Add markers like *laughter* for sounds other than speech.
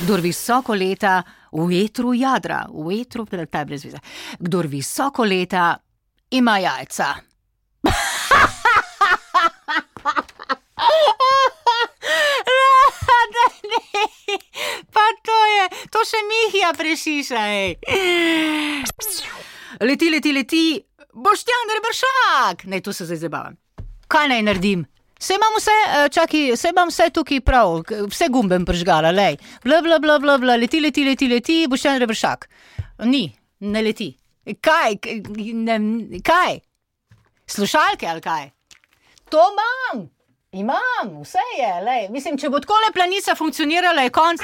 Kdor visoko leta, v vetru jadra, v vetru, ta je brez veze. Kdor visoko leta, ima jajca. *laughs* Pa to je, to še Mihija prešiša, hej. Leti, leti, leti, Boštjan Rebršak, ne, tu se zdaj zabavam. Kaj naj naredim? Saj imam vse, eh, čakaj, saj imam vse tukaj prav, vse gumbe prižgala, lej. Bla, bla, bla, bla, bla, leti, leti, leti, leti, Boštjan Rebršak. Ni, ne leti. Kaj, ne, kaj? Slušalke ali kaj? To imam, imam, vse je, lej. Mislim, če bo tako le planica funkcionirala, je konc.